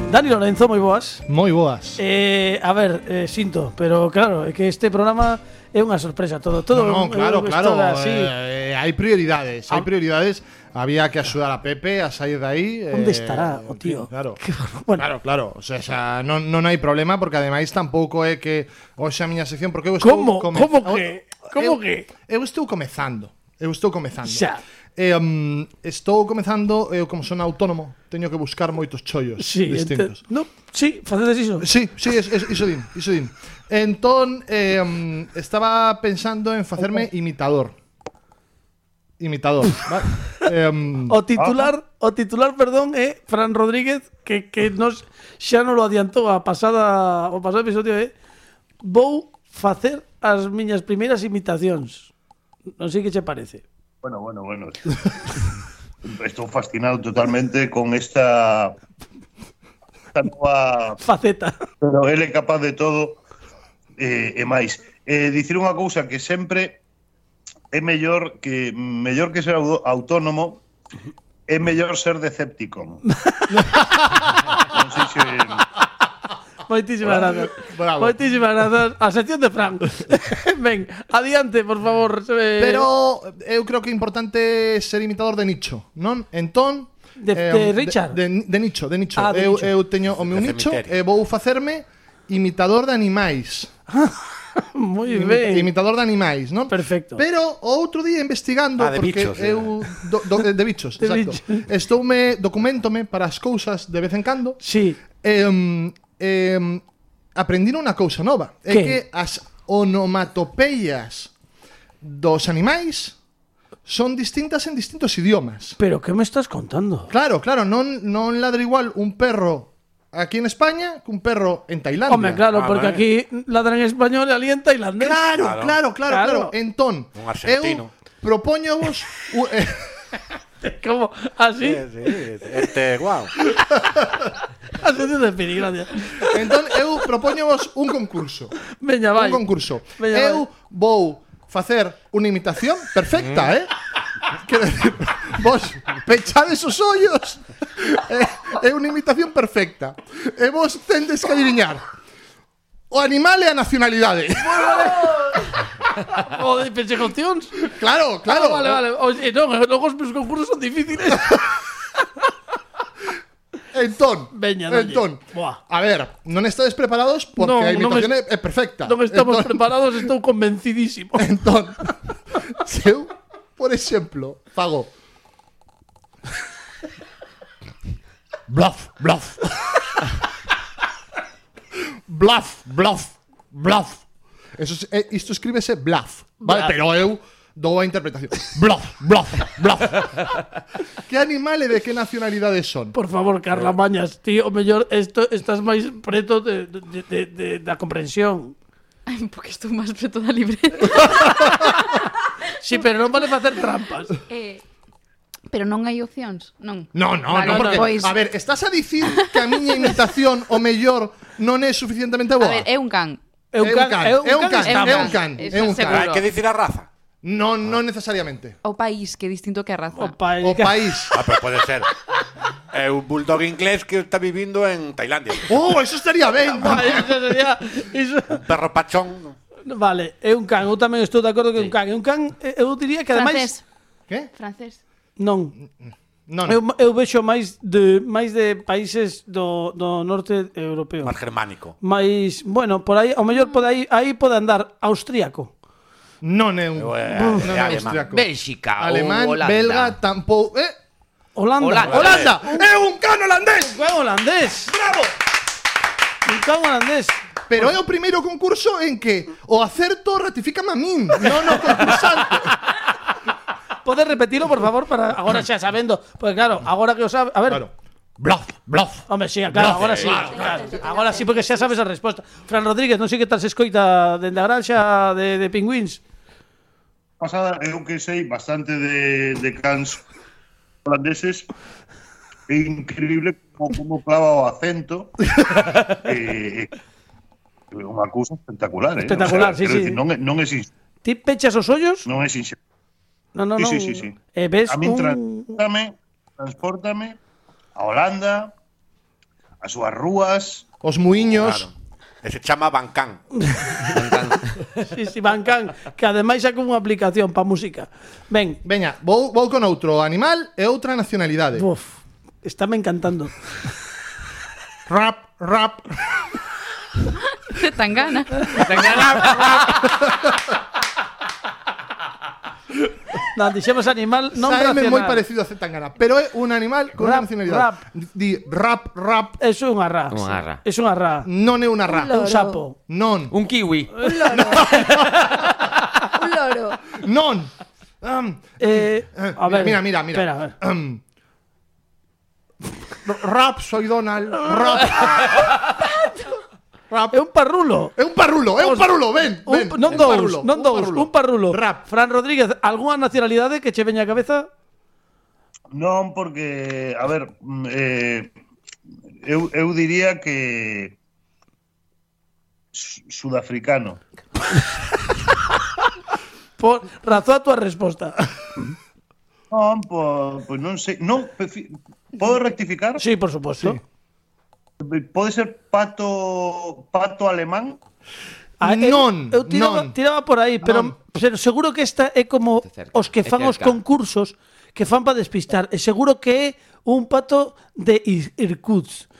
Dani Lorenzo, moi boas. Moi boas. Eh, a ver, eh, sinto, pero claro, é que este programa é unha sorpresa todo, todo no, no, claro, claro, así. Eh, eh, hai prioridades, hai prioridades había que axudar a Pepe a sair de aí. Onde eh, estará eh, o tío? Claro, bueno. claro, claro. O sea, xa, non, non hai problema porque ademais tampouco é que hoxe a miña sección porque eu estou Como? Come... Como que? Como eu, que? Eu estou comezando. Eu estou comezando. Xa. Eh, e, um, estou comezando, eh, eu como son autónomo, teño que buscar moitos chollos sí, distintos. Ente, no, sí, facedes iso. Sí, sí, es, es, iso din, iso din. Entón, eh, um, estaba pensando en facerme imitador. Imitador, vale? eh, o titular, ah, o titular, perdón, é eh, Fran Rodríguez que que nos xa non lo adiantou a pasada o pasado episodio é eh, vou facer as miñas primeiras imitacións. Non sei que che parece. Bueno, bueno, bueno. Estou fascinado totalmente con esta, esta nova... Faceta. Pero ele é capaz de todo eh, e máis. Eh, dicir unha cousa que sempre é mellor que mellor que ser au- autónomo é mellor ser Decepticon. non sei se... Moitísimas grazas. Bravo. Moitísimas grazas. A sección de Fran. Ven, adiante, por favor. Eh... Pero eu creo que é importante ser imitador de nicho, non? Entón, De, eh, de Richard de, de, de nicho, de nicho ah, de eu, nicho. eu teño o meu de nicho cemiterio. e vou facerme imitador de animais Moi ben. Imitador de animais, non? Perfecto. Pero o outro día investigando ah, de porque bichos, eu eh. do, do, eh, de bichos, de exacto. Bichos. Estoume documentome para as cousas de vez en cando. Sí. Eh, eh, aprendino unha cousa nova. Que? É que as onomatopeias dos animais son distintas en distintos idiomas. Pero que me estás contando? Claro, claro, non, non ladra igual un perro aquí en España que un perro en Tailandia. Home, claro, ah, porque vale. aquí ladran en español e ali en tailandés. Claro, claro, claro, claro. claro. Entón, un argentino. eu propoño vos... ¿Cómo? ¿Ah, ¿Así? Sí, sí. Este, guau. Así de despedí, gracias. Entón, eu propoñemos un concurso. Veña, vai. Un concurso. Veña, vai. eu vou facer unha imitación perfecta, mm. eh? Quero decir, vos pechades os ollos. É, eh, é unha imitación perfecta. E vos tendes que adivinar. O animal e a nacionalidade. Joder, pensé que opcións. claro, claro Ah, vale, vale. Oye, non, logo os meus concursos son difíciles. Entón, Veña, entón. Buah. A ver, non estades preparados porque Non, a non imitación es- é perfecta. Non estamos Entón- preparados, estou convencidísimo. Entón, se eu, por exemplo, fago Bluff, bluff. bluff, bluff, bluff. Eso é, isto eh, escríbese bluff, vale? Bluff. Pero eu dou a interpretación. Bluff, bluff, bluff. que animales de que nacionalidade son? Por favor, Carla eh. Mañas, tío, o mellor esto, estás máis preto de, de, de, de, da comprensión. Ai, porque estou máis preto da libreta. sí, pero non vale facer trampas. Eh, Pero non hai opcións, non. Non, non, vale, non, porque pois... a ver, estás a dicir que a miña imitación o mellor non é suficientemente boa. A ver, é un can. É un can, é un can, é un can, é un can. Hai que dicir a raza. Non, non necesariamente. O país, que é distinto que a raza. O país. O país. ah, pero pode ser. É un bulldog inglés que está vivindo en Tailandia. Oh, eso estaría ben. eso sería... Eso... Un perro pachón. Vale, é un can. Eu tamén estou de acordo que é un can. É un can, eh, eu diría que ademais... Francés. Que? Francés. Non. Mm, mm. Non. Eu, eu vexo máis de máis de países do, do norte europeo. Más germánico. Mais, bueno, por aí, ao mellor por aí, aí pode andar austríaco. Non é un eu, é, non é, é austríaco. Bélxica, alemán, Holanda. belga, tampouco, eh? Holanda. Holanda. Holanda. É un can holandés. Un can holandés. Bravo. Un can holandés. Pero é o primeiro concurso en que o acerto ratifica a min, non o concursante. Podes repetilo, por favor, para agora xa sabendo, porque claro, agora que o sabe, a ver. Claro. Bluff, bluff. Hombre, sí, claro, agora sí. Claro, claro. Agora sí, porque xa sabes a resposta. Fran Rodríguez, non sei que tal se escoita dende a granxa de, de pingüins. Pasada, eu que sei bastante de, de cans holandeses, é increíble como, como clava o acento. eh, eh unha cousa espectacular, eh? Espectacular, o sea, sí, sí. Decir, no, non é sin... Ti pechas os ollos? Non é sinxelo. No, no, no. Sí, sí, sí, sí. Eh, ves a min un... transportame, transportame a Holanda, as súas rúas, os muiños. Claro. E se chama Bancán. Sí, sí, Bancán, que ademais é como unha aplicación pa música. Ben. Veña, vou, vou con outro animal e outra nacionalidade. Uf, estáme encantando. rap, rap. Tangana. Tangana. Non, dixemos animal non Saeme moi parecido a Zetangana, pero é un animal con Rap, unha nacionalidade. rap. Di rap, rap. Eso é unha ra. Unha ra. É unha ra. Non é unha rap. Un sapo. Non, Un kiwi. Un loro. Un loro. non. Um, Eh, a ver. mira, mira, mira. Espera, a ver. Um, rap, soy Donald. Rap. Rap. É un parrulo. É un parrulo, é un parrulo, ven, ven. Un, non dous, parrulo, non dous, un parrulo. Rap. Fran Rodríguez, algunha nacionalidade que che veña a cabeza? Non, porque, a ver, mm, eh, eu, eu diría que sudafricano. Por, razón a tua resposta. Non, pois non sei. Non, podo rectificar? Sí, por suposto. Sí pode ser Pato Pato Alemán? Ah, eh, non, eu, eu tiraba, non. tiraba por aí, pero, non. pero seguro que esta é como cerca, os que fan os concursos que fan para despistar. E seguro que é un pato de Irkutsk.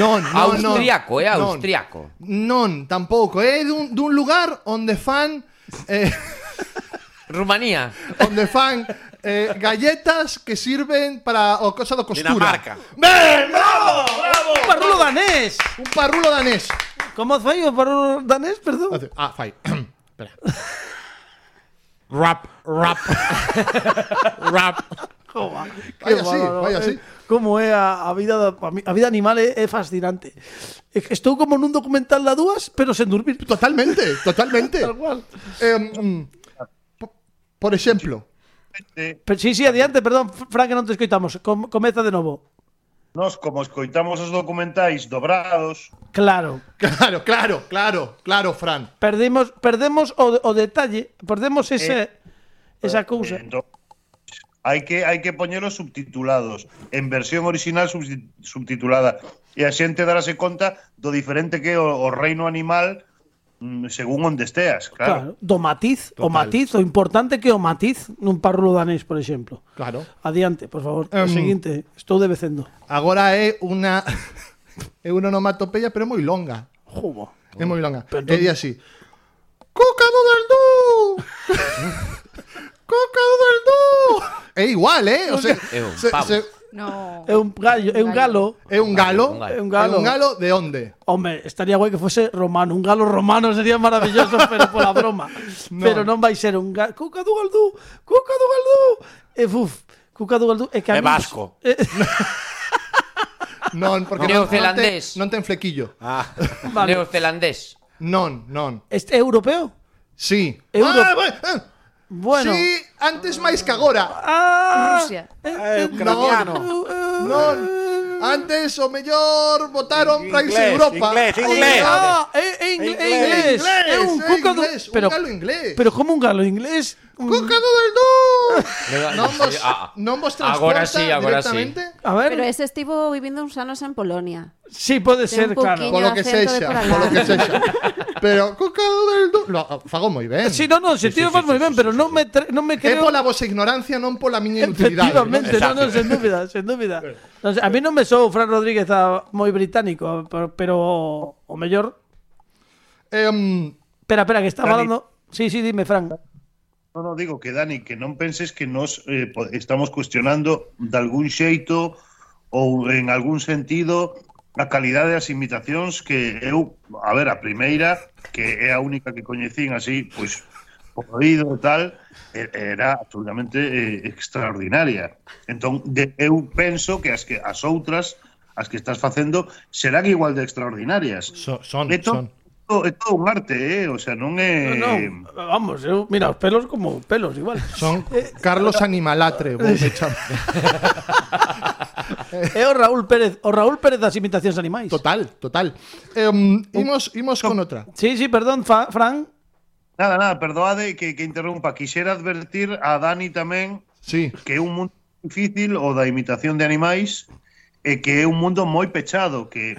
Non, non, austriaco, non, eh, austriaco. Non, non tampouco. É dun, dun lugar onde fan... Eh, Rumanía. Onde fan eh, galletas que sirven para o cosa do costura. Dinamarca. Ben, bravo, bravo. Un parrulo danés. Un parrulo danés. Como fai o parrulo danés, perdón? Ah, fai. Espera. Rap, rap. rap. Joder, Vai así, vai así. Como é a, a vida da, a vida animal é, é fascinante. É que Estou como nun documental da dúas, pero sen dormir. Totalmente, totalmente. Tal cual. Eh, mm, po- por exemplo, Pero, sí, sí, adiante, perdón, Fran, que non te escoitamos. Com, comeza de novo. Nos, como escoitamos os documentais dobrados... Claro. Claro, claro, claro, claro, Fran. Perdemos, perdemos o, o detalle, perdemos eh, ese, eh, esa cousa. Eh, entón, hai que hai que poñelos subtitulados, en versión original subtitulada. E a xente darase conta do diferente que é o, o reino animal según onde esteas, Claro, claro. do matiz, o matiz, o importante que o matiz nun parrulo danés, por exemplo. Claro. Adiante, por favor. o Em, seguinte, estou debecendo. Agora é unha é unha onomatopeia, pero é moi longa. Jubo. É moi longa. Pero É así. Cocado del dú. Cocado del dú. É igual, eh? O sea, É un se- pavo. se- No. É un gallo, é un galo. É un galo? É un galo. Un galo de onde? Hombre, estaría guai que fose romano, un galo romano sería maravilloso, pero pola broma. No. Pero non vai ser un galo. Cuca do Galdú, Cuca do Galdú. E eh, fuf, Cuca do Galdú é que É vasco. Eh... non, porque non. Non, ten, non ten flequillo. Ah. Vale. Neozelandés. Non, non. Este é europeo? Sí. Euro... Ah, bueno, ah, Bueno. Sí, antes máis que agora. Ah, Rusia. é ucraniano. Non. Antes o mellor votaron para irse a Europa. inglés, inglés. Ah, é, é, ingl- é inglés. Inglés. É un un galo inglés. pero como un galo inglés? Un- Cocado del non vos, Ah, non vos agora sí, agora sí. A ver, Pero ese estivo vivindo uns anos en Polonia. sí, pode Ten ser, claro. pouquiño Polo que sexa, por polo que sexa. Pero cocado del dú. Lo fago moi ben. Sí, no, no, se faz moi ben, pero non me, tre- non me É creo... pola vosa ignorancia, non pola miña inutilidade. Efectivamente, no, ¿no? no, sen dúbida, sen dúbida. Non a mí non me sou Fran Rodríguez a, moi británico, pero, pero o mellor... Em, Espera, espera, que está Dani. falando... Sí, sí, dime, Fran. No, no, digo que, Dani, que non penses que nos eh, estamos cuestionando de algún xeito ou en algún sentido a calidade das imitacións que eu, a ver, a primeira, que é a única que coñecín así, pois, por oído e tal, era absolutamente eh, extraordinaria. Entón, de, eu penso que as que as outras, as que estás facendo, serán igual de extraordinarias. So, son, Eto, son é todo un arte, eh? o sea, non é no, no. Vamos, eu mira os pelos como pelos igual. Son Carlos Animalatre, vou me chamar. É o Raúl Pérez, o Raúl Pérez das imitacións animais. Total, total. Eh, imos imos con outra. Sí, sí, perdón, fa, Fran. Nada, nada, perdoade que, que interrumpa. Quixera advertir a Dani tamén sí. que é un mundo difícil o da imitación de animais e que é un mundo moi pechado, que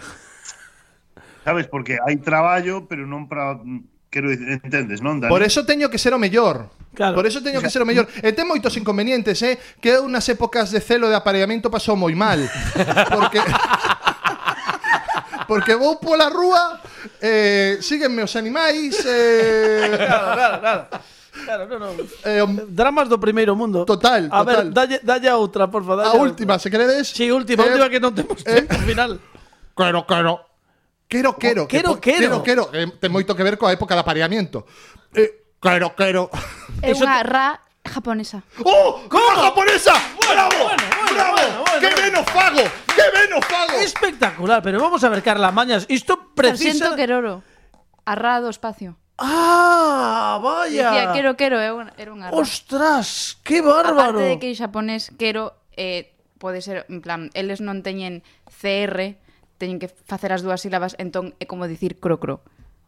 Sabes, porque hai traballo, pero non para Quero entendes, non, Dani? Por eso teño que ser o mellor. Claro. Por eso teño que ser o mellor. E eh, ten moitos inconvenientes, eh? Que eu nas épocas de celo de apareamento pasou moi mal. Porque... porque vou pola rúa, eh, síguenme os animais... Eh... Claro, claro, claro. Claro, no, no. Eh, eh, Dramas do primeiro mundo. Total, total. A ver, dalle, dalle outra, por favor. A última, outra. se queredes. Sí, última, eh, última que non temos tempo eh, final. Claro, claro. Quero, quero. que quero, po- quero. Quero, quero. Eh, ten moito que ver coa época de apareamiento. Eh, quero, quero. É unha ra japonesa. ¡Oh! ¡Como japonesa! ¡Bravo! bueno, bueno, ¡Bravo! bueno, bueno, ¡Qué bueno. menos fago! ¡Qué menos fago! Espectacular, pero vamos a ver, Carla Mañas, isto precisa... Sarxento Queroro. A ra do espacio. Ah, vaya. Dicía quero quero, é unha- era unha ra. Ostras, que bárbaro. Aparte de que en xaponés quero eh, pode ser, en plan, eles non teñen CR, teñen que facer as dúas sílabas, entón é como dicir crocro.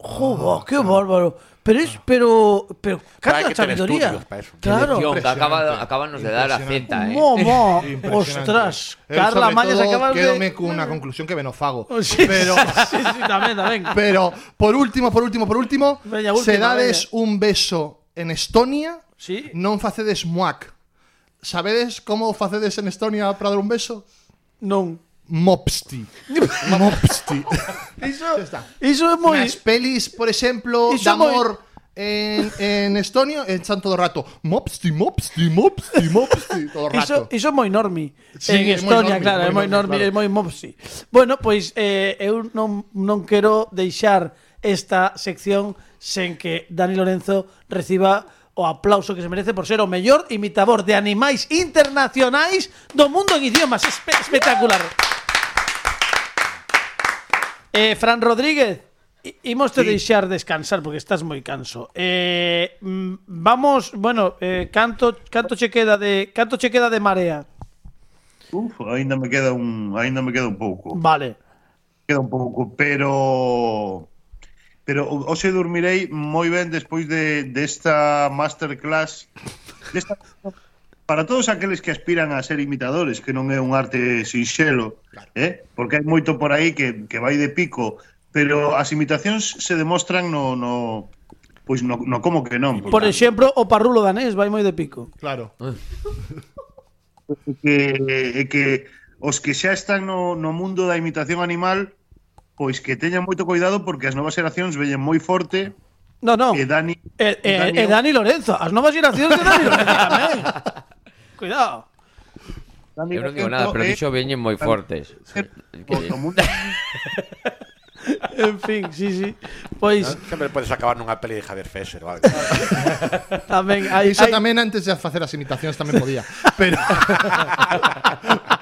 Joder, qué bárbaro. Pero es, pero, pero, canta sabiduría. Claro. Acaba, acabanos de dar a Z, eh. Momo, ostras. Carla Mañas todo, acabas quédome de... cunha conclusión que menos fago. Sí, Pero, sí, sí, tamén, tamén. pero, por último, por último, por último, Veña, se última, dades un beso en Estonia, Sí. non facedes muac. Sabedes como facedes en Estonia para dar un beso? Non. Mopsti. Mopsti. iso, iso é moi... Nas pelis, por exemplo, iso de amor... Moi... En, en Estonio están todo o rato Mopsti, mopsti, mopsti, mopsti Todo o rato Iso, iso é moi normi sí, En Estonia, normi, claro, é moi normi, claro. é moi mopsi Bueno, pois eh, eu non, non quero deixar esta sección sen que Dani Lorenzo reciba o aplauso que se merece por ser o mellor imitador de animais internacionais do mundo en idiomas. Espe espectacular. Eh, Fran Rodríguez, te Sí. deixar descansar porque estás moi canso. Eh, vamos, bueno, eh, canto canto che queda de canto che queda de marea. Uf, aínda me queda un, aínda me queda un pouco. Vale. Queda un pouco, pero pero o- hoxe dormirei moi ben despois de desta masterclass desta para todos aqueles que aspiran a ser imitadores, que non é un arte sinxelo, claro. eh? porque hai moito por aí que, que vai de pico, pero as imitacións se demostran no, no pois no, no como que non. Por exemplo, o parrulo danés vai moi de pico. Claro. Eh. que, que os que xa están no, no mundo da imitación animal pois que teñan moito cuidado porque as novas xeracións vellen moi forte No, no. E Dani, e, e, Dani, e Dani Lorenzo. As novas xeracións de Dani Lorenzo tamén. Cuidado. Eu non digo nada, pero dixo veñen moi fortes. en fin, sí, sí. Pois sempre podes acabar nunha peli de Javier Fesser, vale. tamén hai Iso hay... tamén antes de facer as imitacións tamén podía, pero,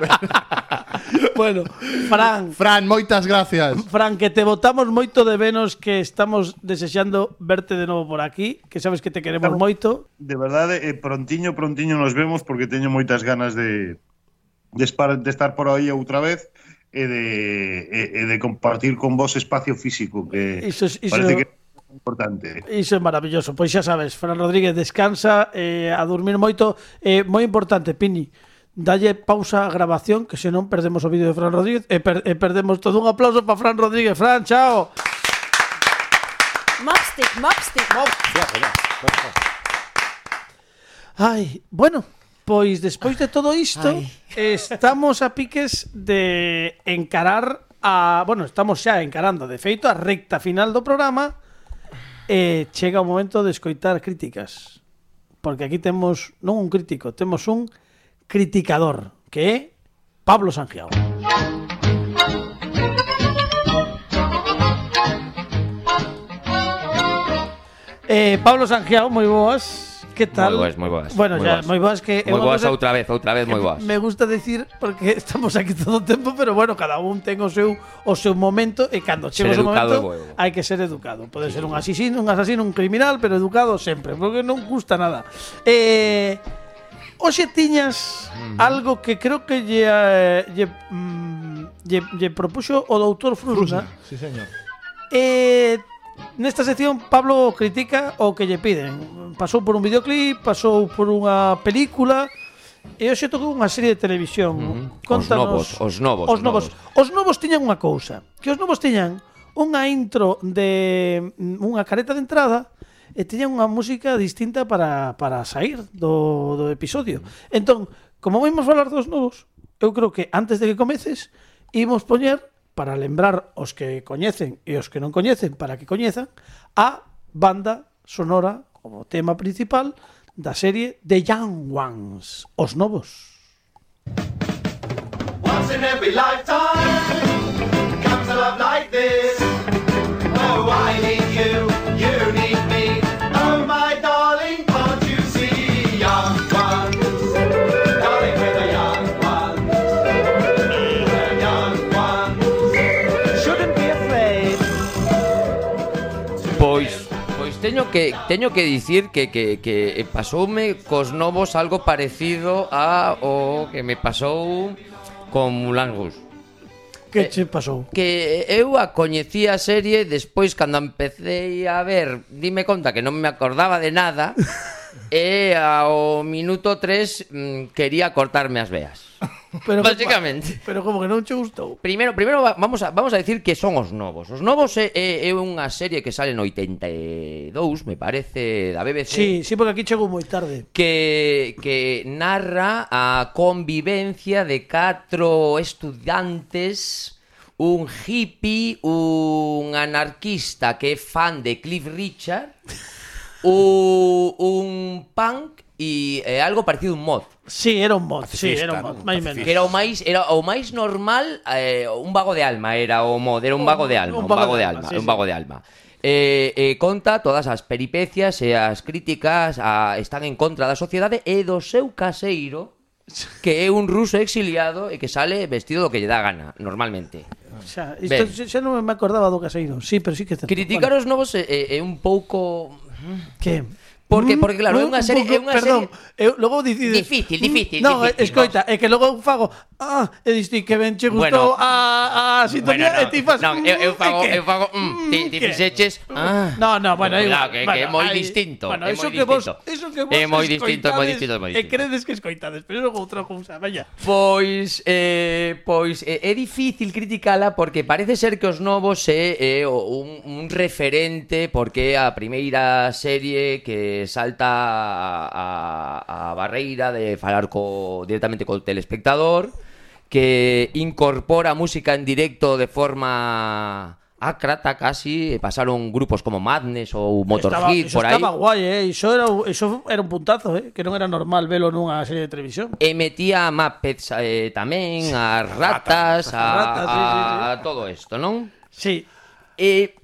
pero... bueno, Fran. Fran, moitas gracias. Fran, que te votamos moito de menos que estamos desexando verte de novo por aquí, que sabes que te queremos estamos, moito. De verdade, eh, prontiño, prontiño nos vemos porque teño moitas ganas de de, espar, de estar por aí outra vez e de, e, e de compartir con vos espacio físico que iso, iso, parece que importante. Iso é maravilloso. Pois xa sabes, Fran Rodríguez, descansa, eh, a dormir moito. Eh, moi importante, Pini, dalle pausa a grabación que senón perdemos o vídeo de Fran Rodríguez e, per, e perdemos todo un aplauso para Fran Rodríguez. Fran, chao. Mopstick, mopstick, mopstick. Ai, bueno, pois despois de todo isto Ai. estamos a piques de encarar a, bueno, estamos xa encarando de feito a recta final do programa e chega o momento de escoitar críticas. Porque aquí temos non un crítico, temos un criticador, que Pablo Sangiao. Eh, Pablo Sangiao, moi boas. Que tal? Moi boas, moi boas, Bueno, moi ya, boas. moi boas que Moi boas outra vez, outra vez moi boas. Me gusta decir porque estamos aquí todo o tempo, pero bueno, cada un ten o seu o seu momento e cando chega o seu momento hai que ser educado. Pode ser un asesino, un asesino, un criminal, pero educado sempre, porque non gusta nada. Eh Oxe tiñas algo que creo que lle, lle, lle, lle propuxo o doutor Frusna. Frusna sí, señor. Eh, nesta sección Pablo critica o que lle piden. Pasou por un videoclip, pasou por unha película, E hoxe tocou unha serie de televisión. Mm -hmm. Contanos, os novos, os novos. Os novos, os novos tiñan unha cousa, que os novos tiñan unha intro de mm, unha careta de entrada e tiñan unha música distinta para, para sair do, do episodio. Entón, como vimos falar dos novos, eu creo que antes de que comeces, imos poñer, para lembrar os que coñecen e os que non coñecen, para que coñezan, a banda sonora como tema principal da serie The Young Ones, os novos. Once in every lifetime comes a love like this. Oh, I need que teño que dicir que, que, que pasoume cos novos algo parecido a o que me pasou con Mulan Rouge. Que eh, che pasou? Que eu a coñecía a serie despois cando empecé a ver, dime conta que non me acordaba de nada e ao minuto 3 mm, quería cortarme as veas. Pero Básicamente. Pero como que non che gustou. Primeiro, primeiro va- vamos a vamos a decir que son os novos. Os novos é, é, é unha serie que sale no 82, me parece, da BBC. Sí, sí, porque aquí chegou moi tarde. que, que narra a convivencia de catro estudantes un hippie, un anarquista que é fan de Cliff Richard o, un punk e eh, algo parecido un mod. Sí, era un mod, sí, era un mod, máis menos. Que era o máis era o máis normal, eh, un vago de alma era o mod, era un vago de alma, un, un vago de alma, sí, un vago de alma. Eh, eh, conta todas as peripecias e as críticas a, están en contra da sociedade e do seu caseiro que é un ruso exiliado e que sale vestido do que lle dá gana, normalmente. Xa, isto, xa non me acordaba do caseiro, sí, pero sí que... Criticar os novos é, é un pouco Okay, Porque, mm, porque claro, é mm, unha serie... É unha Perdón, serie... eu logo dicides... Difícil, mm, difícil, no, difícil. Escoita, é que logo fago... Ah, e diste que ben che gustou bueno, a, a sintonía bueno, no, e ti fas... No, eu, eu fago... Que? Eu fago mm, ti, ti fixeches... Ah, no, no, bueno, é igual. Que, bueno, que é moi distinto. Bueno, é moi distinto. Vos, eso que vos é moi distinto, é moi distinto, moi distinto. E credes que escoitades, pero logo outra cousa, vaya. Pois, eh, pois eh, é difícil criticala porque parece ser que os novos é eh, un, un referente porque é a primeira serie que salta a, a, a barreira de falar co, directamente co telespectador que incorpora música en directo de forma acrata casi, pasaron grupos como Madness ou Motorhead por aí. Estaba guai, eh? Iso era, iso era un puntazo, eh? que non era normal velo nunha serie de televisión. E metía a Muppets eh, tamén, sí. a ratas, a, ratas, sí, sí, sí. a todo isto, non? Sí. E...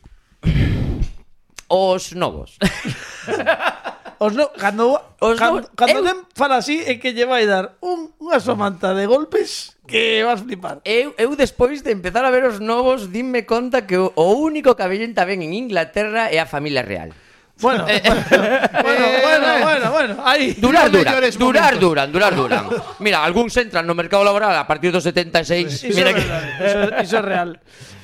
Os novos. Os no, cando, os cando, novos, cando eu, fala así é que lle vai dar un, unha somanta de golpes que vas flipar. Eu, eu despois de empezar a ver os novos dinme conta que o, o único que avellenta ben en Inglaterra é a familia real. Bueno, eh, bueno, eh, bueno, eh, bueno, bueno, aí. Durar duran, durar duran, durar duran. Mira, algúns entran no mercado laboral a partir dos 76. Iso, mira é que... iso, iso é real.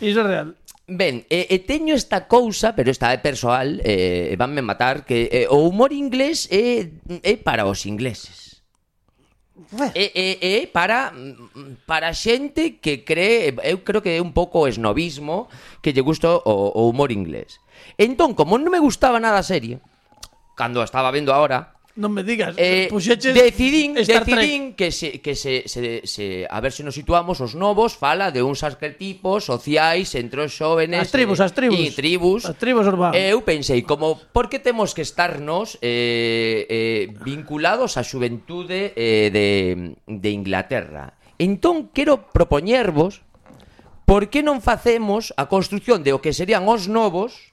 Iso é real. Ben, e, e teño esta cousa, pero esta é persoal, e, e vanme matar, que e, o humor inglés é, é para os ingleses. É, é, é para para xente que cree, eu creo que é un pouco esnovismo que lle gusta o, o humor inglés. Entón, como non me gustaba nada a serie, cando a estaba vendo agora, Non me digas, eh, eh puxeches decidín, Star decidín que se, que se, se, se, a ver se nos situamos os novos, fala de uns arquetipos sociais entre os xóvenes. As tribus, eh, as tribus. E tribus. As tribus urbanas. Eu pensei como por que temos que estarnos eh, eh, vinculados á xuventude eh, de, de Inglaterra. Entón quero propoñervos por que non facemos a construción de o que serían os novos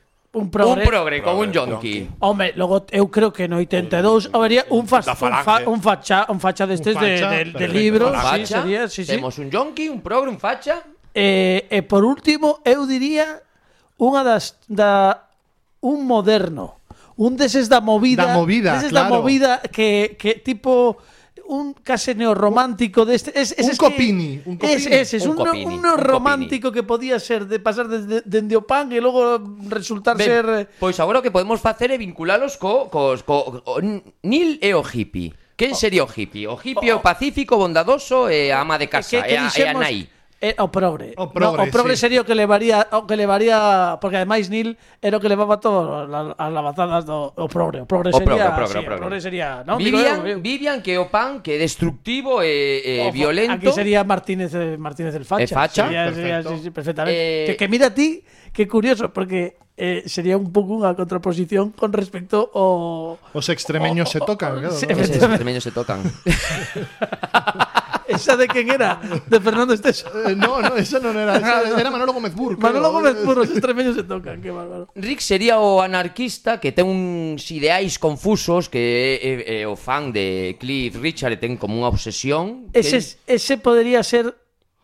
un progre, un progre con un yonki. Home, logo eu creo que no 82 habería un fas, un, fa, un facha, un facha destes un facha, de, de, libro, libros, sí, sería, sí, sí. Temos un yonki, un progre, un facha. E, eh, e eh, por último, eu diría unha das da un moderno, un deses da movida, da movida, deses claro. da movida que que tipo un case neorromántico deste, es, es, un, copini, que, un copini, es, es, es un, un, copini, un neorromántico que podía ser de pasar dende de, de o pan e logo resultar ben, ser eh, Pois agora o que podemos facer é vinculalos co, cos co, co, Nil e o hippie. Quen sería o hippie? O hippie o, o pacífico, bondadoso e ama de casa, que, que, que e, a, dixemos, e a nai. É o progre. O progre, no, o progre sí. sería o que levaría, o que levaría, porque ademais Nil era o que levaba todo as lavazadas do o progre. O progre o sería, o progre, sí, o progre. O progre sería, ¿no? Vivian, Vivian que o pan que é destructivo e eh, eh, violento. Aquí sería Martínez eh, Martínez el Facha. El Facha, sería, perfecto. Sería, sí, perfectamente. Eh... Que, que mira a ti, que curioso, porque eh, sería un pouco unha contraposición con respecto ao... Os extremeños o, o, se tocan, claro. Sí, os extremeños se tocan. ¿Esa de quién era? ¿De Fernando Esteso? Eh, no, no, esa no era. Esa era Manolo Gómez Burr. Manolo Gómez Burr, os extremeños se tocan, qué bárbaro. Rick sería o anarquista que ten uns ideais confusos que é, é, é o fan de Cliff Richard e ten como unha obsesión. Ese, que... ese podría ser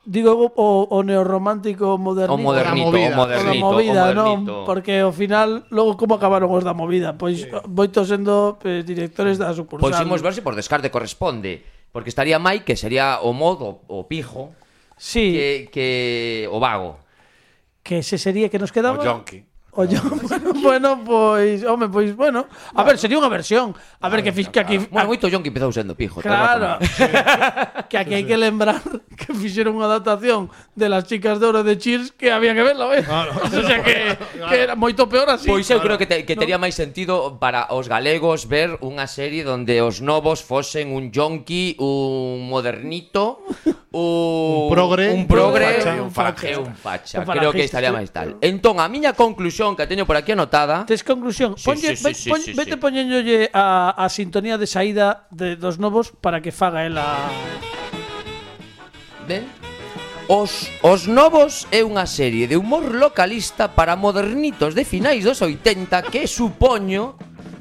Digo, o, o neorromántico modernito. O modernito, o, movida, o modernito. O movida, o modernito. non? Porque ao final, logo como acabaron os da movida? Pois sí. voito sendo pues, directores da sucursal. Pois imos ver se por descarte corresponde Porque estaría Mike, que sería o modo o pijo, sí. que, que o vago. Que ese sería que nos quedaba... O yonki. Ollo, bueno, bueno, pois, home, pois, bueno, a ver, sería unha versión. A ver, que, fix, que aquí... Bueno, moito John que empezou sendo pijo. Claro, que aquí hai que lembrar que fixeron unha adaptación de las chicas de oro de Cheers que había que verla, eh? Claro, o sea, que, que era moito peor así. Pois eu creo que, te, que tería máis sentido para os galegos ver unha serie onde os novos fosen un yonki, un modernito, un progre, un progre, un facha, un facha, un facha. creo que estaría máis tal. Entón, a miña conclusión que teño por aquí anotada. Tes conclusión. Sí, Ponlle, sí, sí, sí, pon, sí, sí, vete sí. poñéndolle a, a sintonía de saída de dos novos para que faga ela. Ben? Os, os Novos é unha serie de humor localista para modernitos de finais dos 80 que supoño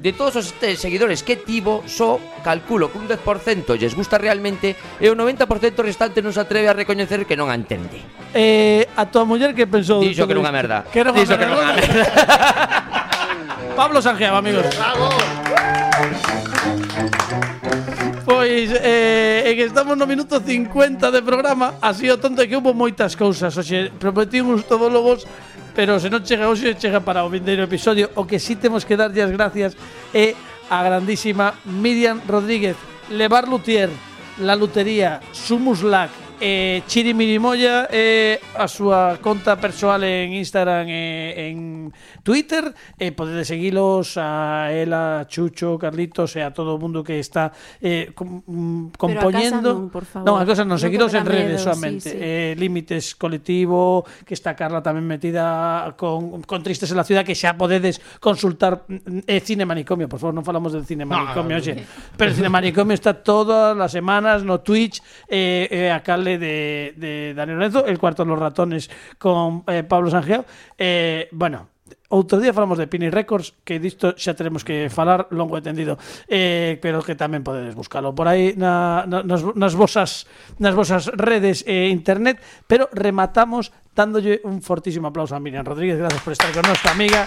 de todos os seguidores que tivo, só calculo que un 10% lles gusta realmente e o 90% restante non se atreve a recoñecer que non a entende. Eh, a tua muller que pensou? Dixo que era unha merda. Que era unha Dixo merda. que era unha merda. Pablo Sanjeaba, amigos. Bravo. Pois, eh, que estamos no minuto 50 de programa Así o tonto que hubo moitas cousas Oxe, prometimos todólogos Pero se non chega hoxe, chega para o vindeiro episodio. O que sí temos que darlle as gracias a grandísima Miriam Rodríguez Levar Lutier La Lutería Sumus Lac eh, Chiri Mirimoya eh, a súa conta persoal en Instagram e en Twitter. E podedes seguilos a ela, Chucho, Carlitos e a todo o mundo que está eh, com, mm, non, por favor. non, a cosa non, que me en redes solamente sí, sí. Eh, Límites Colectivo que está Carla tamén metida con, con Tristes en la Ciudad que xa podedes consultar mm, eh, Cine Manicomio, por favor, non falamos del Cine Manicomio oxe, pero el Cine Manicomio está todas as semanas no Twitch eh, eh, a de, de Lorenzo el cuarto de los ratones con eh, Pablo Sanjeo eh, bueno, Outro día falamos de Pini Records Que disto xa teremos que falar longo e tendido eh, Pero que tamén podedes buscalo Por aí na, na, vosas, redes e internet. Pero rematamos dándolle un fortísimo aplauso a Miriam Rodríguez. Gracias por estar con nosa amiga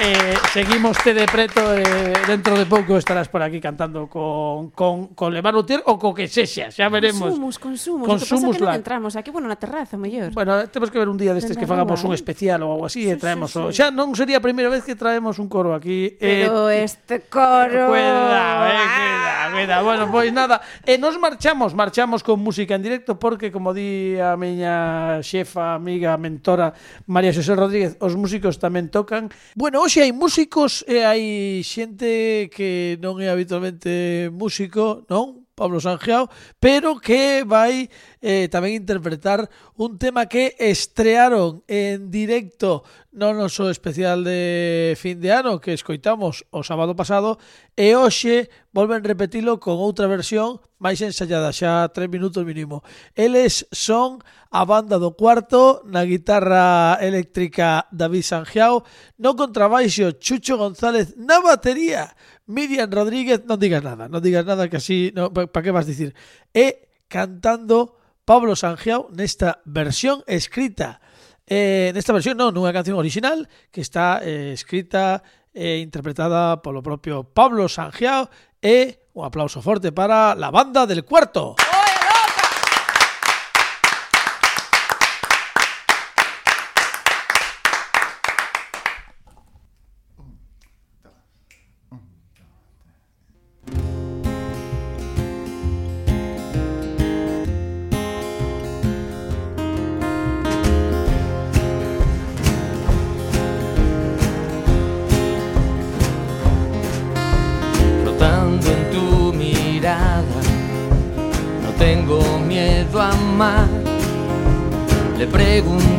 eh, seguimos te de preto eh, dentro de pouco estarás por aquí cantando con, con, con Levar Lutier ou co que sexa, xa veremos. Consumos, consumos. consumos o que pasa que non entramos aquí, bueno, na terraza, mellor. Bueno, temos que ver un día destes que fagamos un eh. especial ou algo así sí, e traemos... Sí, sí. O... Xa non sería a primeira vez que traemos un coro aquí. Eh, Pero eh, este coro... Cuidado, eh, cuidado, cuidado. Bueno, pois nada, e eh, nos marchamos, marchamos con música en directo porque, como di a miña xefa, amiga, mentora, María Xosé Rodríguez, os músicos tamén tocan. Bueno, hoxe hai músicos e hai xente que non é habitualmente músico, non? Pablo Sanjeao, pero que vai eh, tamén interpretar un tema que estrearon en directo no noso especial de fin de ano que escoitamos o sábado pasado e hoxe volven repetilo con outra versión máis ensayada, xa tres minutos mínimo. Eles son a banda do cuarto na guitarra eléctrica David Sanjeao, no contrabaixo Chucho González na batería, Miriam Rodríguez, non digas nada, non digas nada que así, no, para pa que vas dicir? E cantando Pablo Sanjiao nesta versión escrita. Eh, nesta versión non, nunha canción original que está eh, escrita e eh, interpretada polo propio Pablo Sanjiao e un aplauso forte para la banda del cuarto.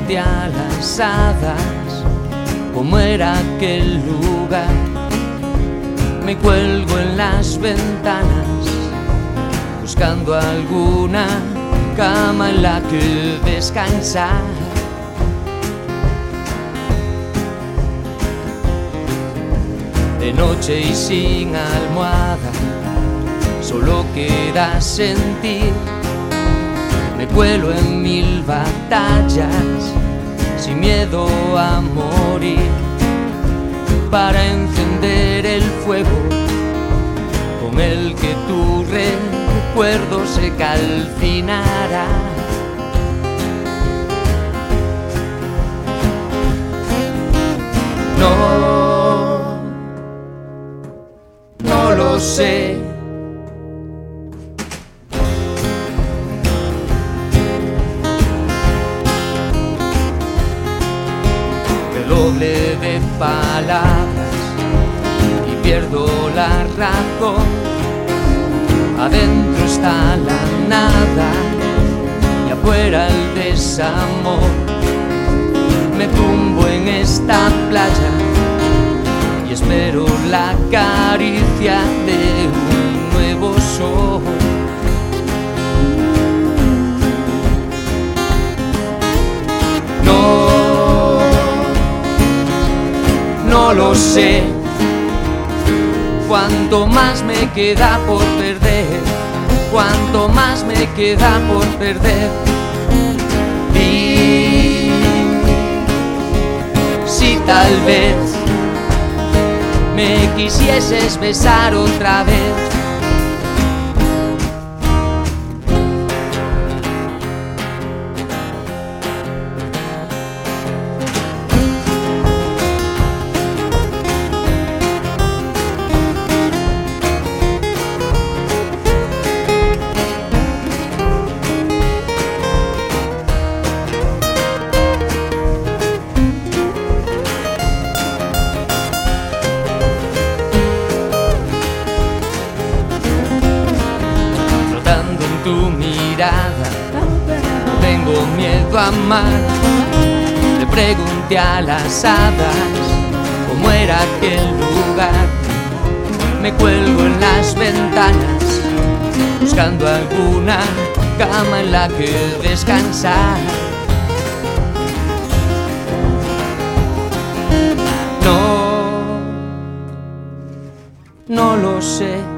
Pregunté a las hadas cómo era aquel lugar. Me cuelgo en las ventanas buscando alguna cama en la que descansar. de noche y sin almohada, solo queda sentir. Me cuelo en mil batallas, sin miedo a morir, para encender el fuego con el que tu recuerdo se calcinará. No, no lo sé. De palabras y pierdo la razón. Adentro está la nada, fuera el desamor. Me tumbo en esta playa y espero la caricia de un nuevo sol. Sé. Cuanto más me queda por perder, cuanto más me queda por perder. Y si tal vez me quisieses besar otra vez. Pregunté a las hadas cómo era aquel lugar. Me cuelgo en las ventanas buscando alguna cama en la que descansar. No, no lo sé.